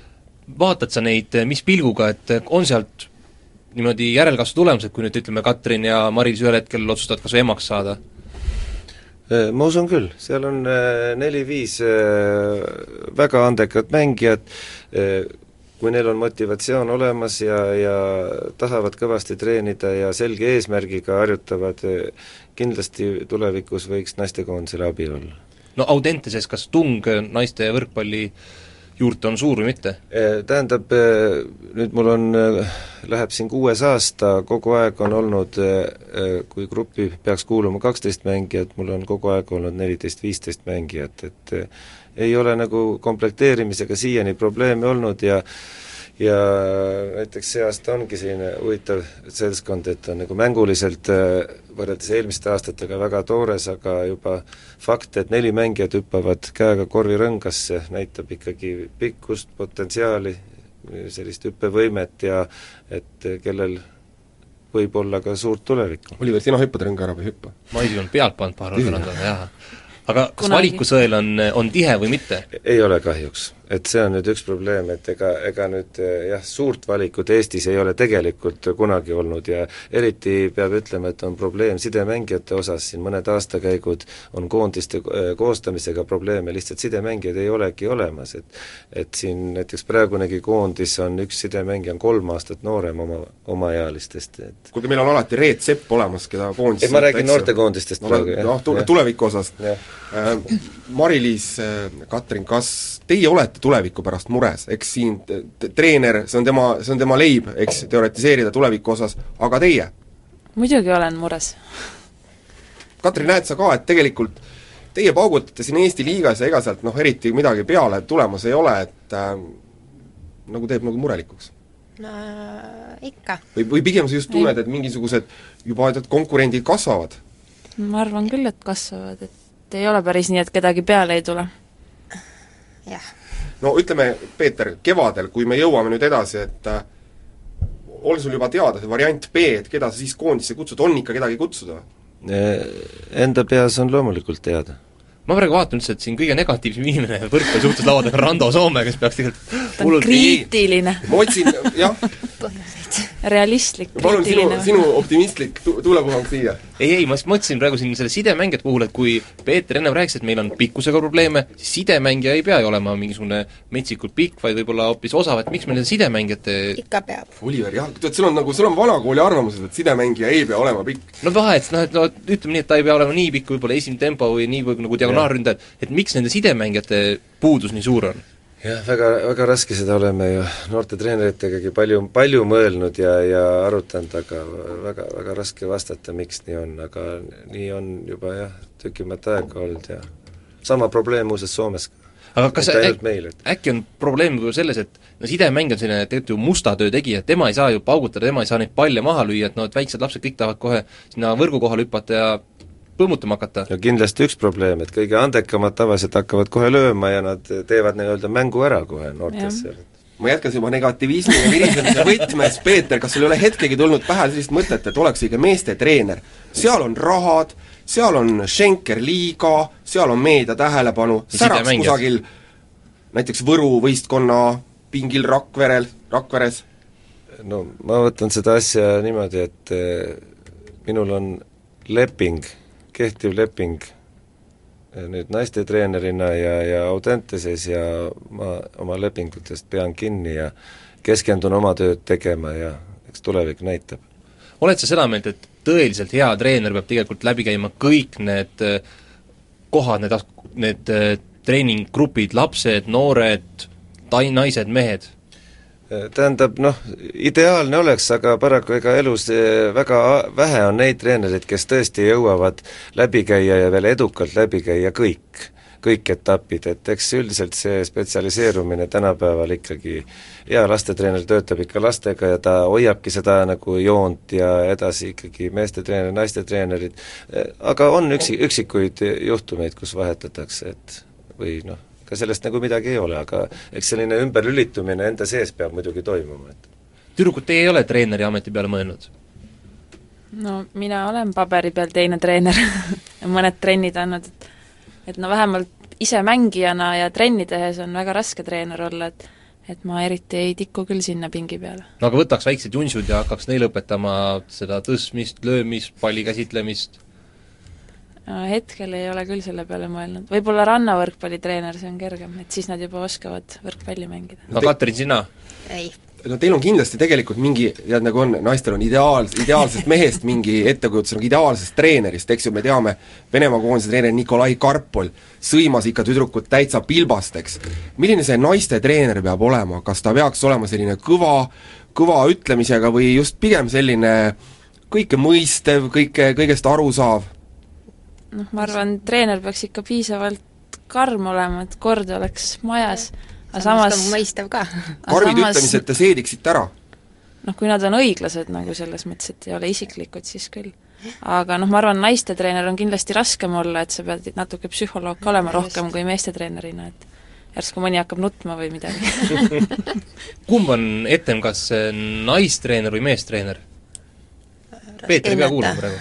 vaatad sa neid, eh, mis pilguga, et eh, on sealt niimoodi järelkasvu tulemused, kui nüüd ütleme, Katrin ja Maris ühel hetkel otsustavad kas või emaks saada? Äh, Ma usun küll, seal on äh, neli-viis äh, väga andekat mängijat, kui neil on motivatsioon olemas ja, ja tahavad kõvasti treenida ja selge eesmärgiga harjutavad, kindlasti tulevikus võiks naistekoondisele abi olla. no Audenteses kas tung naiste võrkpalli juurte on suur või mitte? Tähendab, nüüd mul on, läheb siin kuues aasta, kogu aeg on olnud, kui gruppi peaks kuuluma kaksteist mängijat, mul on kogu aeg olnud neliteist, viisteist mängijat, et ei ole nagu komplekteerimisega siiani probleeme olnud ja ja näiteks see aasta ongi selline huvitav seltskond, et on nagu mänguliselt võrreldes eelmiste aastatega väga toores, aga juba fakt, et neli mängijat hüppavad käega korvirõngasse, näitab ikkagi pikkust, potentsiaali, sellist hüppevõimet ja et kellel võib olla ka suurt tulevikku. Oliver, sina hüppad rõnga ära või ei hüppa? ma isegi olen pealt pannud paar rõnga, jah. aga kas valikusõel on, on tihe või mitte? ei ole kahjuks, et see on nüüd üks probleem, et ega, ega nüüd eh, jah, suurt valikut Eestis ei ole tegelikult kunagi olnud ja eriti peab ütlema, et on probleem sidemängijate osas, siin mõned aastakäigud on koondiste eh, koostamisega probleeme, lihtsalt sidemängijaid ei olegi olemas, et et siin näiteks praegunegi koondis on üks sidemängija on kolm aastat noorem oma, omaealistest, et kuulge, meil on alati Reet Sepp olemas, keda koondis ei, ma räägin noortekoondistest no, praegu, jah. noh, tuleviku osas. jah. Äh, Mari-Liis, äh, Katrin, kas teie olete tuleviku pärast mures, eks siin treener, see on tema, see on tema leib, eks, teoritiseerida tuleviku osas, aga teie? muidugi olen mures. Katrin, näed sa ka, et tegelikult teie paugutate siin Eesti liigas ja ega sealt noh, eriti midagi peale tulemas ei ole, et äh, nagu teeb nagu murelikuks? no ikka. või, või pigem sa just tunned, et mingisugused juba tead, konkurendid kasvavad? ma arvan küll, et kasvavad, et ei ole päris nii, et kedagi peale ei tule. jah. No ütleme, Peeter, kevadel, kui me jõuame nüüd edasi, et äh, on sul juba teada see variant B, et keda sa siis koondisse kutsud, on ikka kedagi kutsuda? Eh, Enda peas on loomulikult teada ma praegu vaatan üldse, et siin kõige negatiivsem inimene võrkpalli suhtes laua taga on Rando Soome, kes peaks tegelikult ta on kriitiline, ma otsin, jah, realistlik, palun sinu, kriitiline. sinu optimistlik tu-, tuulepuhang siia. ei, ei, ma just mõtlesin praegu siin selle sidemängijate puhul, et kui Peeter ennem rääkis, et meil on pikkusega probleeme, siis sidemängija ei pea ju olema mingisugune metsikult pikk, vaid võib-olla hoopis osav, et miks meil nende sidemängijate ikka peab. Oliver, jah, tead, sul on nagu, sul on vanakooli arvamused, et sidemängija ei pea olema pikk. no vahet, noh et no ütleme nii, et ta ei pea olema nii pikk võib-olla esimene tempo või nii või nagu diagonaalründajad, et miks nende sidemängijate puudus nii suur on? jah, väga, väga raske seda oleme ju noorte treeneritegagi palju, palju mõelnud ja, ja arutanud, aga väga, väga raske vastata, miks nii on, aga nii on juba jah, tükimat aega olnud ja sama probleem muuseas Soomes ka. aga kas äk- meil, et äkki on probleem võib-olla selles, et no sidemängija on selline tegelikult ju musta töö tegija, tema ei saa ju paugutada, tema ei saa neid palle maha lüüa, et noh, et väiksed lapsed kõik tahavad kohe sinna võrgu kohale hüpata ja põmmutama hakata. ja kindlasti üks probleem, et kõige andekamad tavaliselt hakkavad kohe lööma ja nad teevad nii-öelda mängu ära kohe noortes seal. ma jätkan juba negativismi ja virisemise võtmes, Peeter, kas sul ei ole hetkegi tulnud pähe sellist mõtet, et oleks ikka meestetreener? seal on rahad, seal on Schenker liiga, seal on meedia tähelepanu, säraks kusagil näiteks Võru võistkonna pingil Rakverel, Rakveres, no ma võtan seda asja niimoodi, et eh, minul on leping, kehtiv leping eh, nüüd naistetreenerina ja, ja Audenteses ja ma oma lepingutest pean kinni ja keskendun oma tööd tegema ja eks tulevik näitab. oled sa seda meelt, et tõeliselt hea treener peab tegelikult läbi käima kõik need äh, kohad, need, need äh, treeninggrupid, lapsed, noored, tai-, naised, mehed? Tähendab noh, ideaalne oleks, aga paraku ega elus eh, väga vähe on neid treenereid, kes tõesti jõuavad läbi käia ja veel edukalt läbi käia kõik, kõik etapid, et eks üldiselt see spetsialiseerumine tänapäeval ikkagi, hea lastetreener töötab ikka lastega ja ta hoiabki seda nagu joont ja edasi ikkagi meestetreener, naistetreenerid, aga on üksi, üksikuid juhtumeid, kus vahetatakse, et või noh, ka sellest nagu midagi ei ole, aga eks selline ümberlülitumine enda sees peab muidugi toimuma, et tüdrukud, teie ei ole treeneri ameti peale mõelnud? no mina olen paberi peal teine treener ja mõned trennid andnud, et et no vähemalt ise mängijana ja trenni tehes on väga raske treener olla, et et ma eriti ei tiku küll sinna pingi peale. no aga võtaks väiksed junsud ja hakkaks neile õpetama seda tõstmist, löömist, palli käsitlemist, hetkel ei ole küll selle peale mõelnud, võib-olla rannavõrkpallitreener, see on kergem, et siis nad juba oskavad võrkpalli mängida. no Katrin, sina? ei. no teil on kindlasti tegelikult mingi, tead nagu on, naistel on ideaal, ideaalsest mehest mingi ettekujutus, nagu ideaalsest treenerist, eks ju, me teame, Venemaa koondise treener Nikolai Karpol sõimas ikka tüdrukut täitsa pilbast, eks. milline see naiste treener peab olema, kas ta peaks olema selline kõva, kõva ütlemisega või just pigem selline kõike mõistev, kõike, kõigest aru saav? Noh, ma arvan, treener peaks ikka piisavalt karm olema, et kord oleks majas, aga samas samas mõistev ka. karmid samas- ütlemised te seediksite ära? noh, kui nad on õiglased nagu selles mõttes, et ei ole isiklikud, siis küll. aga noh, ma arvan, naistetreener on kindlasti raskem olla, et sa pead natuke psühholoog ka olema rohkem kui meestetreenerina, et järsku mõni hakkab nutma või midagi. kumb on etem, kas äh, naistreener või meestreener? Peeter ei pea kuulama praegu.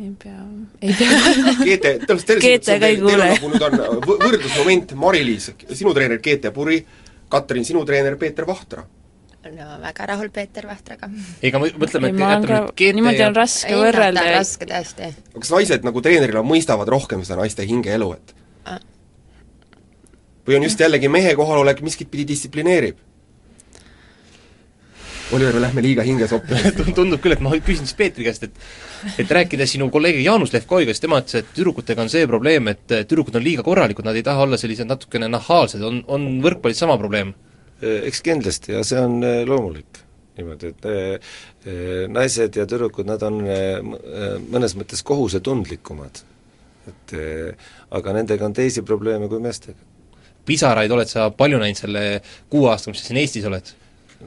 Ei pea, ei pea Keete, tõenäoliselt selles Keete mõttes on ka ei teil- teil on kuule. nagu nüüd on võ- võrdlusmoment, Mari-Liis, sinu treener Keete Puri, Katrin, sinu treener Peeter Vahtra. no väga rahul Peeter Vahtraga. ega me mõtleme, ei, et jätame nüüd Keete niimoodi ja on raske ei ta võrrelda on ja raske tõesti. kas naised nagu treenerina mõistavad rohkem seda naiste hingeelu, et Ah. või on just jällegi mehe kohalolek miskit pidi distsiplineerib? Oliver, me lähme liiga hingesoppi tundub küll, et ma küsin siis Peetri käest, et et rääkides sinu kolleegi Jaanus Levkoiga, siis tema ütles, et tüdrukutega on see probleem, et tüdrukud on liiga korralikud, nad ei taha olla sellised natukene nahaalsed, on, on võrkpallis sama probleem? Eks kindlasti ja see on eh, loomulik niimoodi, et eh, naised ja tüdrukud, nad on mõnes mõttes kohusetundlikumad. et aga nendega on teisi probleeme kui meestega. pisaraid oled sa palju näinud selle kuue aastaga, mis sa siin Eestis oled?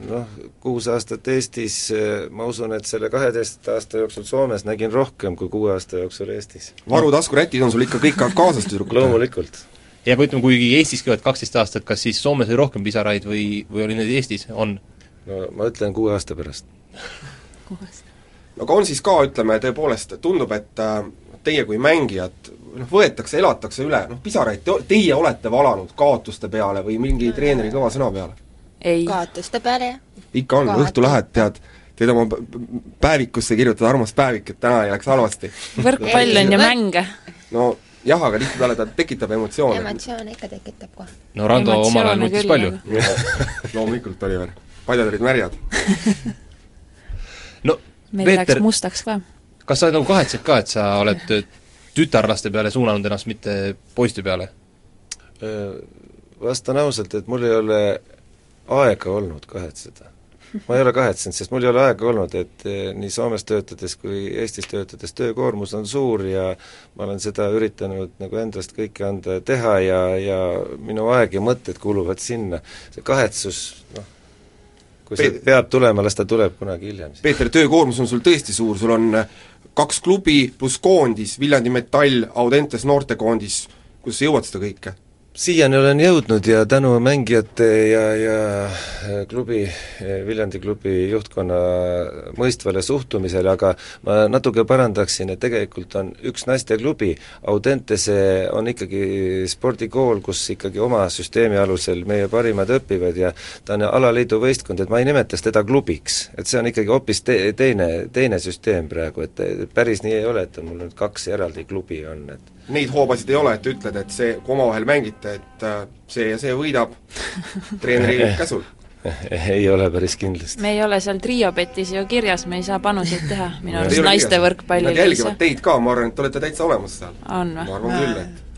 Noh, kuus aastat Eestis, ma usun, et selle kaheteist aasta jooksul Soomes nägin rohkem kui kuue aasta jooksul Eestis. varutaskurätid on sul ikka kõik ka kaasas tüdrukutel? loomulikult. ja kui ütleme, kuigi Eestiski oled kaksteist aastat, kas siis Soomes oli rohkem pisaraid või, või oli neid Eestis, on? no ma ütlen kuue aasta pärast. no aga on siis ka, ütleme, tõepoolest tundub, et äh, teie kui mängijad noh, võetakse, elatakse üle, noh pisaraid te, teie olete valanud kaotuste peale või mingi treeneri kõva sõna peale? Ei, kaotuste peale, jah. ikka on, õhtu lähed, tead, teed oma päevikusse, kirjutad armas päevik, et täna ei läks halvasti. võrkpall on ju mänge. no jah, aga tihtipeale ta tekitab emotsioone. emotsioone ikka tekitab kohe. no Rando omal ajal nutis palju. loomulikult, Oliver. paljad olid märjad. no meil läks Peeter, mustaks ka. kas sa nagu kahetsed ka, et sa oled tütarlaste peale suunanud ennast, mitte poiste peale? Vastan ausalt, et mul ei ole aega olnud kahetseda. ma ei ole kahetsenud, sest mul ei ole aega olnud, et eh, nii Soomes töötades kui Eestis töötades töökoormus on suur ja ma olen seda üritanud nagu endast kõike anda ja teha ja, ja minu aeg ja mõtted kuluvad sinna. see kahetsus, noh, kui see Peet- peab tulema, las ta tuleb kunagi hiljem. Peeter, töökoormus on sul tõesti suur, sul on äh, kaks klubi pluss koondis, Viljandi Metall, Audentes noortekoondis, kuidas sa jõuad seda kõike? Siiani olen jõudnud ja tänu mängijate ja, ja äh, klubi, Viljandi klubi juhtkonna mõistvale suhtumisele, aga ma natuke parandaksin, et tegelikult on üks naisteklubi, Audentese on ikkagi spordikool, kus ikkagi oma süsteemi alusel meie parimad õpivad ja ta on alaliidu võistkond, et ma ei nimetaks teda klubiks. et see on ikkagi hoopis te-, teine, teine süsteem praegu, et päris nii ei ole, et mul nüüd kaks eraldi klubi on, et Neid hoobasid ei ole, et ütled, et see, kui omavahel mängite, et äh, see ja see võidab treeneri käsul. ei ole päris kindlasti. me ei ole seal triobetis ju kirjas, me ei saa panuseid teha minu arust naiste võrkpallil Nad jälgivad teid ka, ma arvan, et te olete täitsa olemas seal. ma arvan küll, et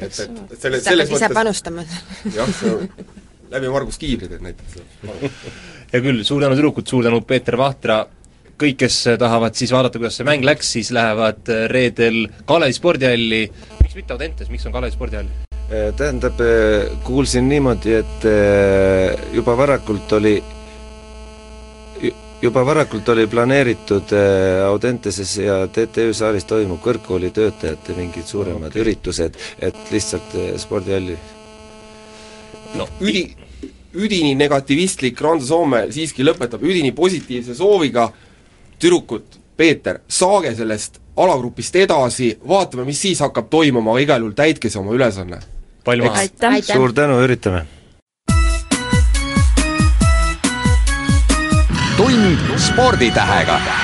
et, et, et selles pead ise mõttes panustama. jah, see on läbi Margus Kiivri teed näiteks. hea küll, suur tänu tüdrukud, suur tänu Peeter Vahtra, kõik, kes tahavad siis vaadata, kuidas see mäng läks, siis lähevad reedel Kalevi spordihalli, miks mitte Audentes, miks on Kalevi spordihall? Eh, Tähendab, eh, kuulsin niimoodi, et eh, juba varakult oli, juba varakult oli planeeritud Audenteses ja TTÜ saalis toimub kõrgkooli töötajate mingid suuremad okay. üritused, et lihtsalt spordihalli no üdi, üdini negativistlik Rando Soome siiski lõpetab üdini positiivse sooviga, tüdrukud, Peeter, saage sellest alagrupist edasi, vaatame, mis siis hakkab toimuma, aga igal juhul täitke see oma ülesanne. Pall maha! suur tänu, üritame! tund sporditähega